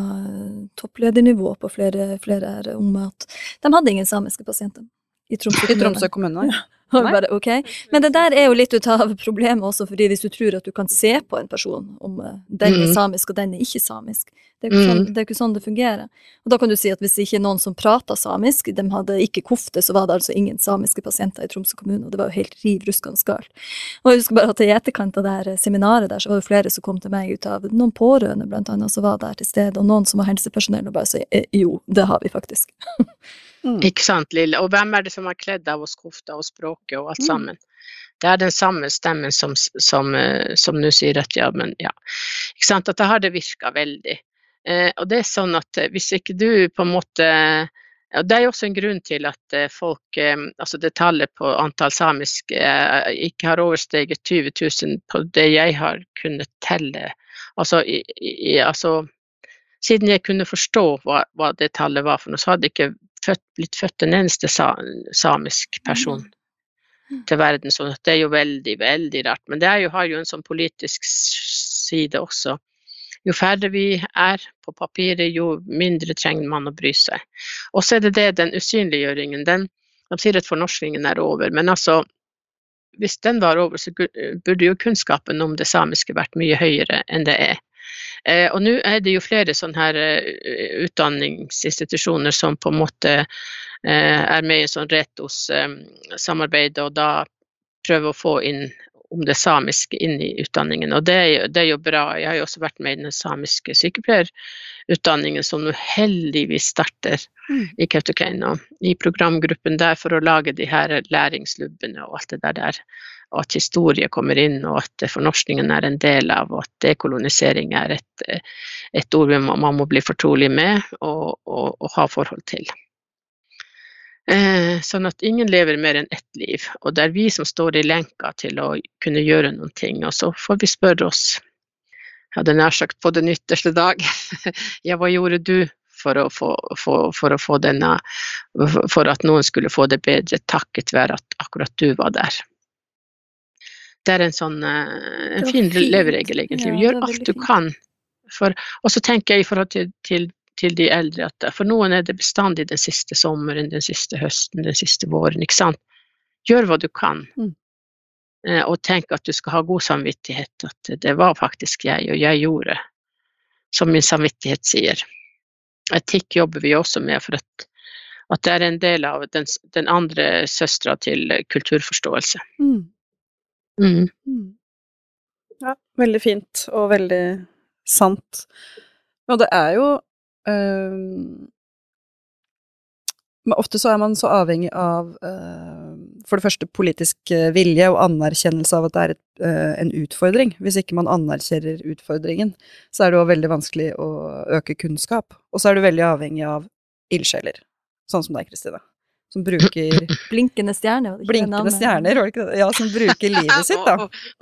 toppledernivå på flere, flere her om at de hadde ingen samiske pasienter i Tromsø I. Tromsø kommune? ja. Bare, okay. Men det der er jo litt ut av problemet også, fordi hvis du tror at du kan se på en person om eh, den er Mhm. samisk og den er ikke samisk, det er jo ikke, sånn, det er ikke sånn det fungerer. Og da kan du si at hvis det ikke er noen som prater samisk, de hadde ikke kofte, så var det altså ingen samiske pasienter i Tromsø kommune, og det var jo helt riv ruskende galt. Og jeg husker bare at i etterkant av det her seminaret der, så var det flere som kom til meg ut av noen pårørende, blant annet, som var der til stede, og noen som var helsepersonell, og bare sa «Eh, jo, det har vi faktisk. Mm. Ikke sant, Lille? Og hvem er det som har kledd av oss kofta og språket og alt Mm. sammen? Det er den samme stemmen som, som, eh, som nå sier at ja, men ja. Ikke sant, at da har det virka veldig. Eh, og det er sånn at eh, hvis ikke du på en måte og Det er jo også en grunn til at eh, folk, altså det tallet på antall samiske eh, ikke har oversteget 20 000 på det jeg har kunnet telle. Altså, i, i, altså siden jeg kunne forstå hva, hva det tallet var for noe, så hadde ikke født, blitt født en eneste sa, samisk person til verden. Så det er jo veldig, veldig rart. Men det jo, har jo en sånn politisk side også. Jo færre vi er på papiret, jo mindre trenger man å bry seg. Og så er det det, den usynliggjøringen. Den, de sier at fornorskingen er over, men altså hvis den var over, så burde jo kunnskapen om det samiske vært mye høyere enn det er. Eh, og nå er det jo flere sånne her eh, utdanningsinstitusjoner som på en måte eh, er med i sånn Retos-samarbeid, og da prøver å få inn om det samiske inn i utdanningen. Og det er, jo, det er jo bra. Jeg har jo også vært med i den samiske sykepleierutdanningen, som nå heldigvis starter Mm. i Kautokeino. I programgruppen der for å lage de her læringslubbene og alt det der. der. Og at historie kommer inn, og at fornorskningen er en del av, og at dekolonisering er et, et ord man man må bli fortrolig med og, og, og ha forhold til. Eh, sånn at ingen lever mer enn ett liv, og det er vi som står i lenka til å kunne gjøre noen ting. Og så får vi spørre oss, jeg hadde nær sagt på den ytterste dag, ja, hva gjorde du for å få, for, for å få denne For at noen skulle få det bedre, takket være at akkurat du var der. Det er en sånn eh, en fin leveregel, egentlig. Gjør alt du kan. For, og så tenker jeg i forhold til, til, til de eldre at for noen er det bestandig den siste sommeren, den siste høsten, den siste våren. ikke sant? Gjør hva du kan. Mm. Eh, og tenk at du skal ha god samvittighet, at det var faktisk jeg, og jeg gjorde som min samvittighet sier. Etikk jobber vi også med for at, at det er en del av den, den andre søstera til kulturforståelse. Mm. Mm. Mm. Ja, veldig fint og veldig sant. Og det er jo Men ofte så er man så avhengig av for det første politisk øh, vilje og anerkjennelse av at det er et, øh, en utfordring. Hvis ikke man anerkjenner utfordringen, så er det òg veldig vanskelig å øke kunnskap. Og så er du veldig avhengig av ildsjeler, sånn som deg, Kristine. Som bruker Blinkende stjerner, var det ikke det blinkende navnet? stjerner, var det ikke det? Ja, som bruker livet sitt, da.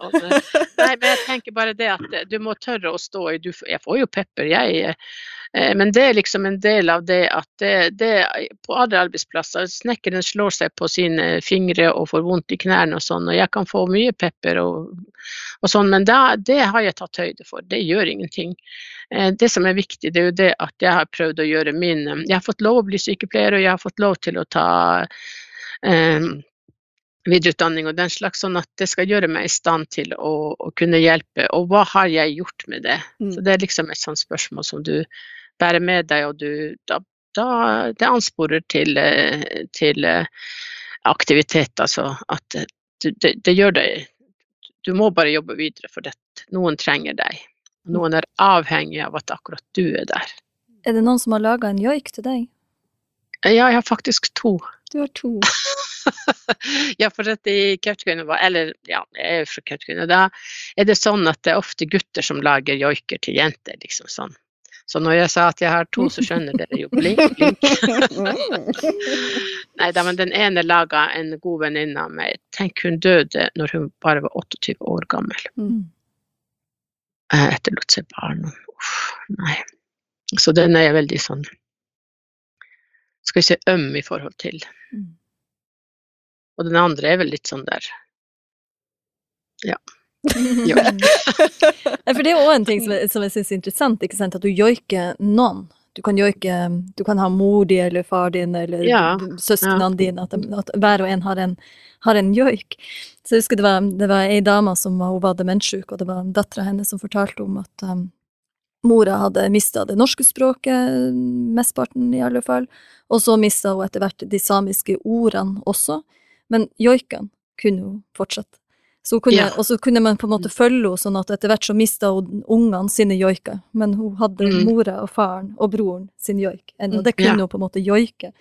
Og Nei, men jeg tenker bare det at du må tørre å stå i du, Jeg får jo pepper, jeg. Eh, Men det er liksom en del av det at det, det på andre arbeidsplasser Snekkeren slår seg på sine fingre og får vondt i knærne og sånn, og jeg kan få mye pepper og, og sånn, men da, det har jeg tatt høyde for. Det gjør ingenting. Eh, Det som er viktig, det er jo det at jeg har prøvd å gjøre min eh, Jeg har fått lov å bli sykepleier, og jeg har fått lov til å ta um, videreutdanning og den slags, sånn at det skal gjøre meg i stand til å, å kunne hjelpe. Og hva har jeg gjort med det? Mm. Så det er liksom et sånt spørsmål som du bærer med deg, og du da, da Det ansporer til, eh, til eh, aktivitet, altså. At eh, du, det, det gjør deg Du må bare jobbe videre, for dette. noen trenger deg. Noen er avhengig av at akkurat du er der. Er det noen som har laga en joik til deg? Ja, jeg har faktisk to. Du har to. ja, for at i Kautokeino, eller ja, jeg er jo fra Kautokeino, da er det sånn at det er ofte gutter som lager joiker til jenter, liksom sånn. Så når jeg sa at jeg har to, så skjønner dere jo blink, blink. Nei da, men den ene laga en god venninne av meg. Tenk, hun døde når hun bare var 28 år gammel. Mm. Eh, Etterlot seg barn. Uff, nei. Så den er jeg veldig sånn Skal vi si øm i forhold til. Mm. Og den andre er vel litt sånn der Ja, for det er òg en ting som som jeg syns er interessant, at du joiker noen. Du kan joike Du kan ha mor di eller far din eller Ja, søsknene dine, at, at hver og en har en, har en joik. Så jeg husker det var, det var ei dame som var, var demenssjuk, og det var dattera hennes som fortalte om at um, mora hadde mista det norske språket, mesteparten i alle fall, og så mista hun etter hvert de samiske ordene også, men joikene kunne hun fortsatt. Så kunne, Ja. Og så kunne man på en måte følge henne sånn at etter hvert så mista hun ungene sine joiker, men hun hadde Mm. mora og faren og broren sin joik enda. Mm, Det kunne ja. hun på en måte joike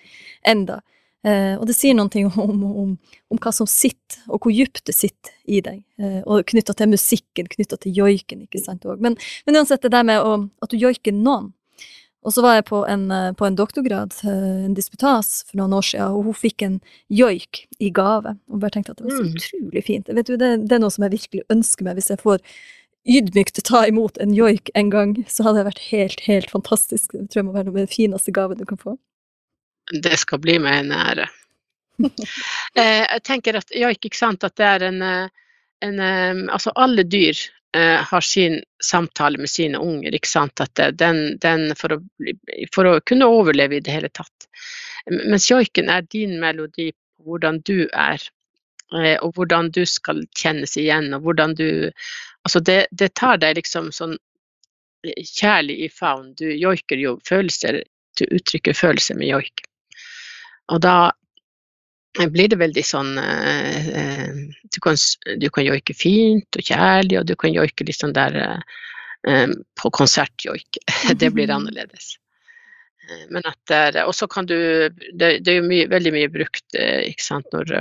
enda. Eh, og det sier noen ting om, om, om hva som sitter, og hvor dypt det sitter i deg. Eh, og knytta til musikken, knytta til joiken, ikke sant òg. Men, men uansett, det der med å, at du joiker noen. Og så var jeg på en, eh, på en doktorgrad, eh, en disputas, for noen år siden, og hun fikk en joik i gave. Og bare tenkte at det var så Mm. utrolig fint. Vet du, det, det er noe som jeg virkelig ønsker meg, hvis jeg får ydmykt ta imot en joik en gang, så hadde det vært helt, helt fantastisk. Det tror jeg må være noe av den fineste gaven du kan få. Det skal bli meg en ære. eh, jeg tenker at joik, ikke sant, at det er en, en Altså alle dyr har sin samtale med sine unger, ikke sant. At den, den for, å, bli- for å kunne overleve i det hele tatt. Mens joiken er din melodi på hvordan du er, eh, og hvordan du skal kjennes igjen, og hvordan du Altså det, det tar deg liksom sånn eh, kjærlig i favn. Du joiker jo følelser, du uttrykker følelser med joik. Og da blir det veldig sånn eh, eh, du, kan, du kan joike fint og kjærlig, og du kan joike litt sånn der eh, eh, på konsertjoik. det blir annerledes. Eh, Men at og så kan du Det, det er jo mye, veldig mye brukt, ikke sant, når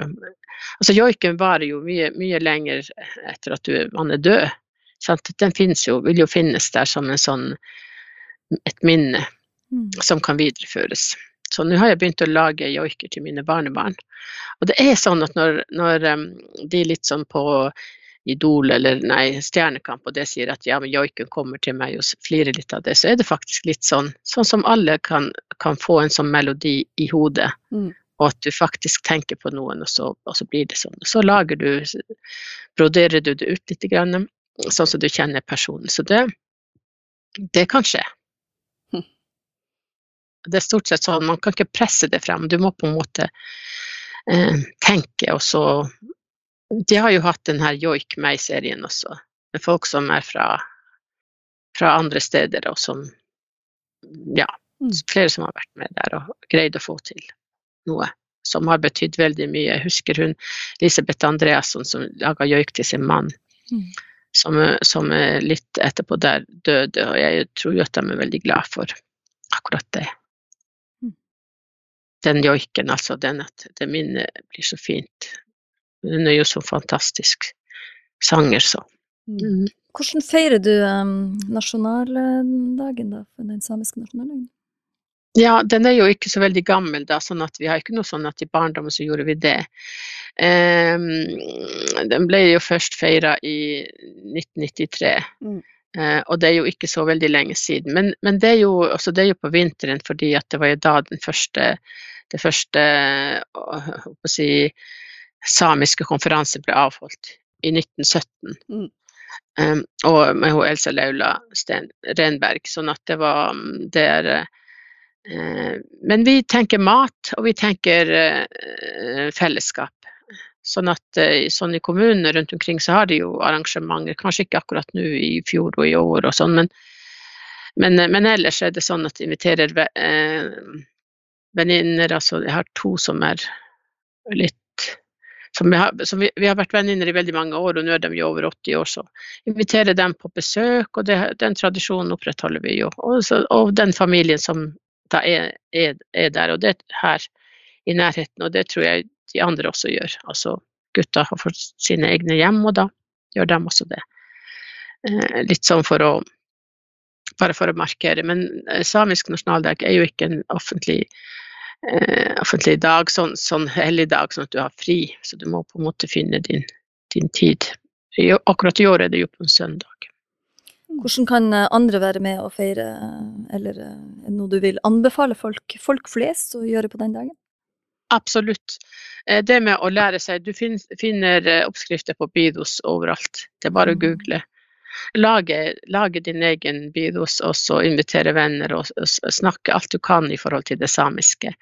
Altså joiken varer jo mye, mye lenger etter at du, man er død. Sant? Den finnes jo, vil jo finnes der som en sånn et minne Mm. som kan videreføres. Så nå har jeg begynt å lage joiker til mine barnebarn. Og det er sånn at når, når de litt sånn på Idol eller nei, Stjernekamp og det sier at ja, men joiken kommer til meg og flirer litt av det, så er det faktisk litt sånn, sånn som alle kan, kan få en sånn melodi i hodet. Mm. Og at du faktisk tenker på noen, og så, og så blir det sånn. Så lager du, broderer du det ut litt, grann, sånn som du kjenner personen. Så det, det kan skje. Det er stort sett sånn, man kan ikke presse det frem. Du må på en måte eh, tenke, og så de har jo hatt den her Joik meg-serien også, med folk som er fra, fra andre steder, og som Ja, Mm. flere som har vært med der og greid å få til noe som har betydd veldig mye. Jeg husker hun Elisabeth Andreasson som laga joik til sin mann, Mm. som, som litt etterpå der døde, og jeg tror jo at de er veldig glad for akkurat det. Mm. Den joiken, altså, den at det minnet blir så fint. Hun er jo så fantastisk sanger, så. Mm. Hvordan feirer du um, nasjonaldagen, da? Den samiske nasjonaldagen? Ja, den er jo ikke så veldig gammel, da, sånn at vi har ikke noe sånn at i barndommen så gjorde vi det. Um, den ble jo først feira i 1993, Mm. Eh, og det er jo ikke så veldig lenge siden. Men, men det, er jo, det er jo på vinteren, fordi det var jo da den første, det første å si, samiske konferansen ble avholdt, i 1917. Mm. Um, og med hun Elsa Laula Sten Renberg, sånn at det var det er Eh, Men vi tenker mat, og vi tenker uh, fellesskap. Sånn at eh, sånn i kommunene rundt omkring så har de jo arrangementer, kanskje ikke akkurat nå i fjor og i år og sånn, men, men, eh, men ellers er det sånn at de inviterer eh, venninner, altså jeg har to som er litt som vi har, som vi, vi har vært venninner i veldig mange år, og nå er de jo over 80 år, så inviterer dem på besøk, og det, den tradisjonen opprettholder vi jo. Og, så, og den familien som da er, er, er der, og det er her i nærheten, og det tror jeg de andre også gjør. Altså gutta har fått sine egne hjem, og da gjør de også det. Eh, litt sånn for å bare for å markere. Men eh, samisk nasjonaldag er jo ikke en offentlig, eh, offentlig dag, sånn, sånn helligdag, sånn at du har fri. Så du må på en måte finne din, din tid. Akkurat i år er det jo på en søndag. Hvordan kan eh, andre være med å feire, eller er det noe du vil anbefale folk, folk flest å gjøre på den dagen? Absolutt. Eh, Det med å lære seg Du finner eh, oppskrifter på bidos overalt. Det er bare å Mm. google. Lage, lage din egen bidos, og så invitere venner og og snakke alt du kan i forhold til det samiske.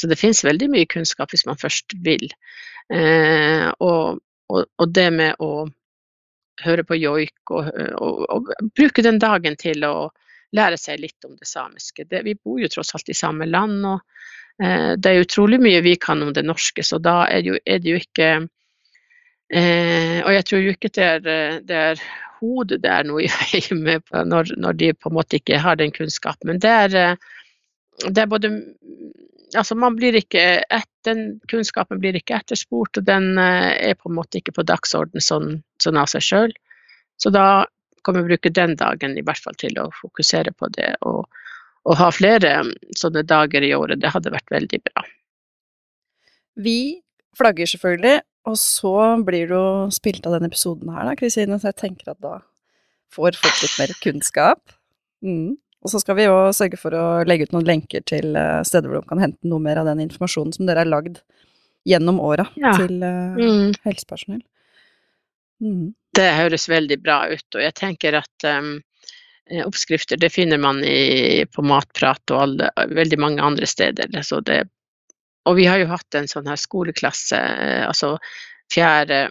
Så det finnes veldig mye kunnskap hvis man først vil. Eh, og, og, og det med å høre på joik og, og, bruke den dagen til å lære seg litt om det samiske. Det, vi bor jo tross alt i samme land, og Det er utrolig mye vi kan om det norske, så da er det jo, er det jo ikke eh, Og jeg tror jo ikke det er, eh, det er hodet det er noe i vei med når, når de på en måte ikke har den kunnskapen. Men det er, eh, det er både Altså, man blir ikke et, Den kunnskapen blir ikke etterspurt, og den eh, er på en måte ikke på dagsorden sånn, sånn av seg sjøl. Så da kan vi bruke den dagen i hvert fall til å fokusere på det. og å ha flere sånne dager i året, det hadde vært veldig bra. Vi flagger selvfølgelig, og så blir det jo spilt av denne episoden her, da, Kristine, så jeg tenker at da får folk litt mer kunnskap. Mm. Og så skal vi jo sørge for å legge ut noen lenker til eh, steder hvor de kan hente noe mer av den informasjonen som dere har lagd gjennom åra Ja. til eh, Mm. helsepersonell. Mm. Det høres veldig bra ut, og jeg tenker at um, oppskrifter det finner man i, på Matprat og alle, veldig mange andre steder. Det, og vi har jo hatt en sånn her skoleklasse, eh, altså fjerde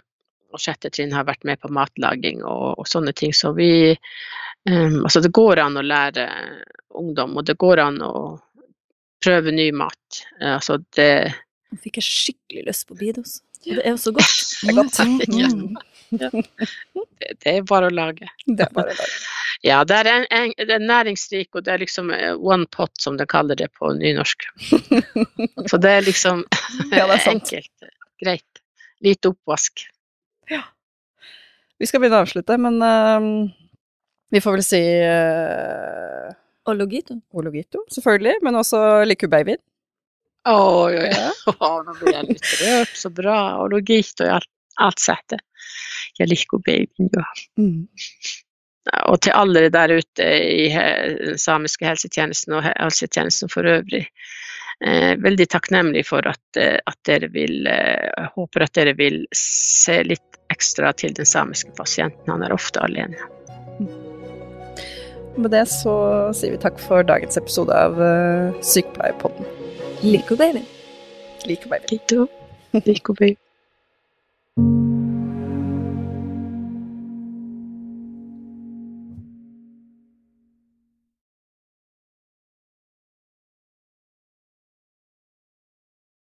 og sjette trinn har vært med på matlaging og, og sånne ting, så vi um, Altså det går an å lære ungdom, og det går an å prøve ny mat. Eh, Altså det Nå fikk jeg skikkelig lyst på Bidos. Det er jo så godt. Det er godt. Mm, Ja. det, det er bare å lage. Det er bare det. Ja, det er, en, en, det er næringsrik, og det er liksom eh, one pot, som de kaller det på nynorsk. Så det er liksom Ja, det er enkelt, greit. Lite oppvask. Ja. Vi skal begynne å avslutte, men uh, vi får vel si uh, Ologito. logito. Ologito, selvfølgelig, men også Liku Baby. Å, oh, ja, ja. oh, Nå blir jeg litt rørt. Så bra. Ologito logito i alt, alt settet. Jeg liker babyen, ja. Mm. Og til alle der ute i den samiske helsetjenesten og helsetjenesten for øvrig. Eh, veldig takknemlig for at, eh, at dere vil eh, håper at dere vil se litt ekstra til den samiske pasienten. Han er ofte alene. Med det så sier vi takk for dagens episode av uh, Sykepleierpodden. Liko baby. Likubabyen. Liko litt,